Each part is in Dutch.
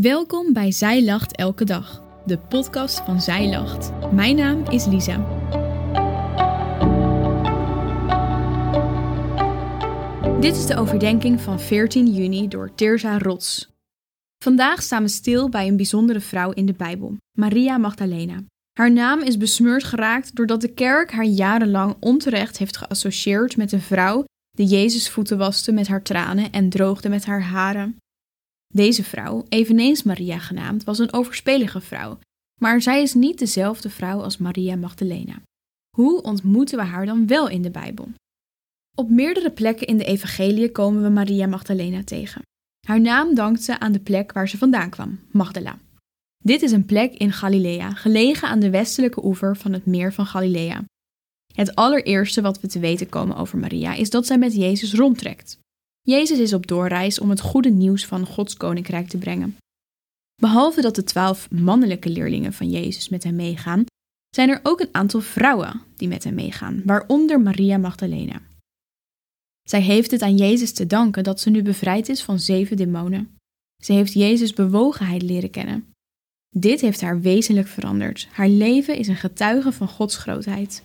Welkom bij Zij Lacht Elke Dag, de podcast van Zij Lacht. Mijn naam is Lisa. Dit is de overdenking van 14 juni door Teerza Rots. Vandaag staan we stil bij een bijzondere vrouw in de Bijbel, Maria Magdalena. Haar naam is besmeurd geraakt doordat de kerk haar jarenlang onterecht heeft geassocieerd met een vrouw die Jezus voeten waste met haar tranen en droogde met haar haren. Deze vrouw, eveneens Maria genaamd, was een overspelige vrouw, maar zij is niet dezelfde vrouw als Maria Magdalena. Hoe ontmoeten we haar dan wel in de Bijbel? Op meerdere plekken in de Evangelie komen we Maria Magdalena tegen. Haar naam dankt ze aan de plek waar ze vandaan kwam, Magdala. Dit is een plek in Galilea, gelegen aan de westelijke oever van het meer van Galilea. Het allereerste wat we te weten komen over Maria is dat zij met Jezus rondtrekt. Jezus is op doorreis om het goede nieuws van Gods koninkrijk te brengen. Behalve dat de twaalf mannelijke leerlingen van Jezus met hem meegaan, zijn er ook een aantal vrouwen die met hem meegaan, waaronder Maria Magdalena. Zij heeft het aan Jezus te danken dat ze nu bevrijd is van zeven demonen. Ze heeft Jezus' bewogenheid leren kennen. Dit heeft haar wezenlijk veranderd. Haar leven is een getuige van Gods grootheid.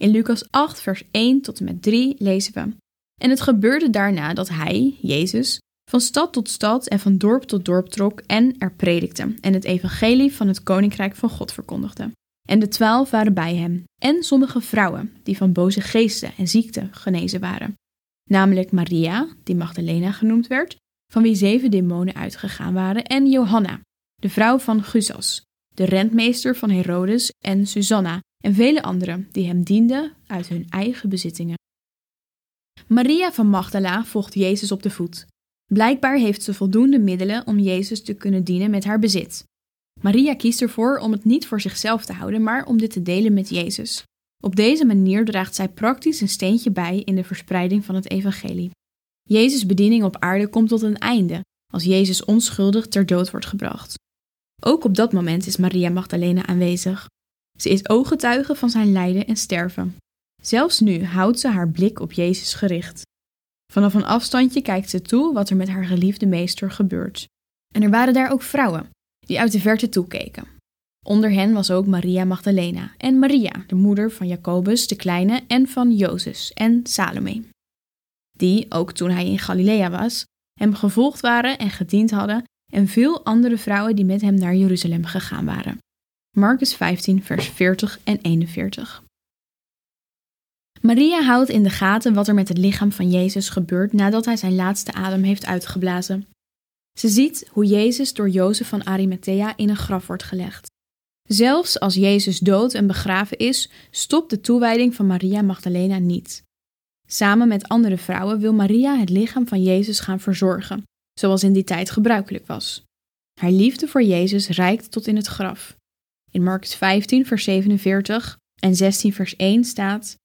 In Lucas 8, vers 1 tot en met 3 lezen we: En het gebeurde daarna dat hij, Jezus, van stad tot stad en van dorp tot dorp trok en er predikte en het evangelie van het koninkrijk van God verkondigde. En de twaalf waren bij hem, en sommige vrouwen die van boze geesten en ziekten genezen waren. Namelijk Maria, die Magdalena genoemd werd, van wie zeven demonen uitgegaan waren, en Johanna, de vrouw van Gusas, de rentmeester van Herodes, en Susanna, en vele anderen die hem dienden uit hun eigen bezittingen. Maria van Magdala volgt Jezus op de voet. Blijkbaar heeft ze voldoende middelen om Jezus te kunnen dienen met haar bezit. Maria kiest ervoor om het niet voor zichzelf te houden, maar om dit te delen met Jezus. Op deze manier draagt zij praktisch een steentje bij in de verspreiding van het evangelie. Jezus' bediening op aarde komt tot een einde als Jezus onschuldig ter dood wordt gebracht. Ook op dat moment is Maria Magdalena aanwezig. Ze is ooggetuige van zijn lijden en sterven. Zelfs nu houdt ze haar blik op Jezus gericht. Vanaf een afstandje kijkt ze toe wat er met haar geliefde meester gebeurt. En er waren daar ook vrouwen die uit de verte toekeken. Onder hen was ook Maria Magdalena en Maria, de moeder van Jacobus de Kleine en van Jozef en Salome. Die, ook toen hij in Galilea was, hem gevolgd waren en gediend hadden, en veel andere vrouwen die met hem naar Jeruzalem gegaan waren. Marcus 15, vers 40 en 41. Maria houdt in de gaten wat er met het lichaam van Jezus gebeurt nadat hij zijn laatste adem heeft uitgeblazen. Ze ziet hoe Jezus door Jozef van Arimathea in een graf wordt gelegd. Zelfs als Jezus dood en begraven is, stopt de toewijding van Maria Magdalena niet. Samen met andere vrouwen wil Maria het lichaam van Jezus gaan verzorgen, zoals in die tijd gebruikelijk was. Haar liefde voor Jezus reikt tot in het graf. In Marcus 15, vers 47 en 16, vers 1 staat: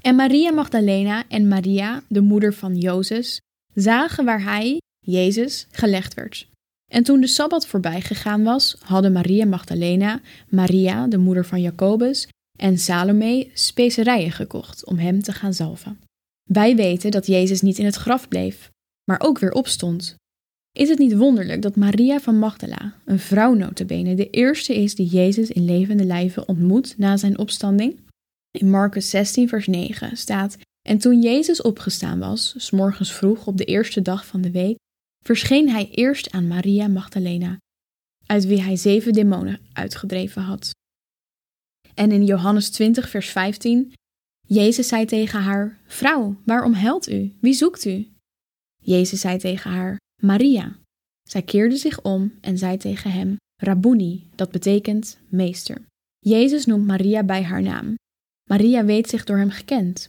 En Maria Magdalena en Maria, de moeder van Jozef, zagen waar hij, Jezus, gelegd werd. En toen de sabbat voorbij gegaan was, hadden Maria Magdalena, Maria, de moeder van Jacobus, en Salome specerijen gekocht om hem te gaan zalven. Wij weten dat Jezus niet in het graf bleef, maar ook weer opstond. Is het niet wonderlijk dat Maria van Magdala, een vrouw notabene, de eerste is die Jezus in levende lijven ontmoet na zijn opstanding? In Marcus 16 vers 9 staat, en toen Jezus opgestaan was, s morgens vroeg op de eerste dag van de week, verscheen hij eerst aan Maria Magdalena, uit wie hij zeven demonen uitgedreven had. En in Johannes 20 vers 15, Jezus zei tegen haar, Vrouw, waarom huilt u? Wie zoekt u? Jezus zei tegen haar, Maria. Zij keerde zich om en zei tegen hem, Rabboni, dat betekent meester. Jezus noemt Maria bij haar naam. Maria weet zich door hem gekend.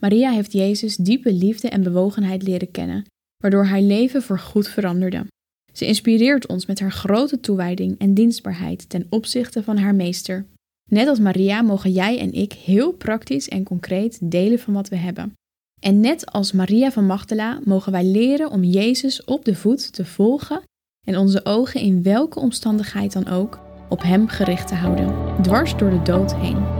Maria heeft Jezus diepe liefde en bewogenheid leren kennen, waardoor haar leven voorgoed veranderde. Ze inspireert ons met haar grote toewijding en dienstbaarheid ten opzichte van haar meester. Net als Maria mogen jij en ik heel praktisch en concreet delen van wat we hebben. En net als Maria van Magdala mogen wij leren om Jezus op de voet te volgen en onze ogen in welke omstandigheid dan ook op Hem gericht te houden, dwars door de dood heen.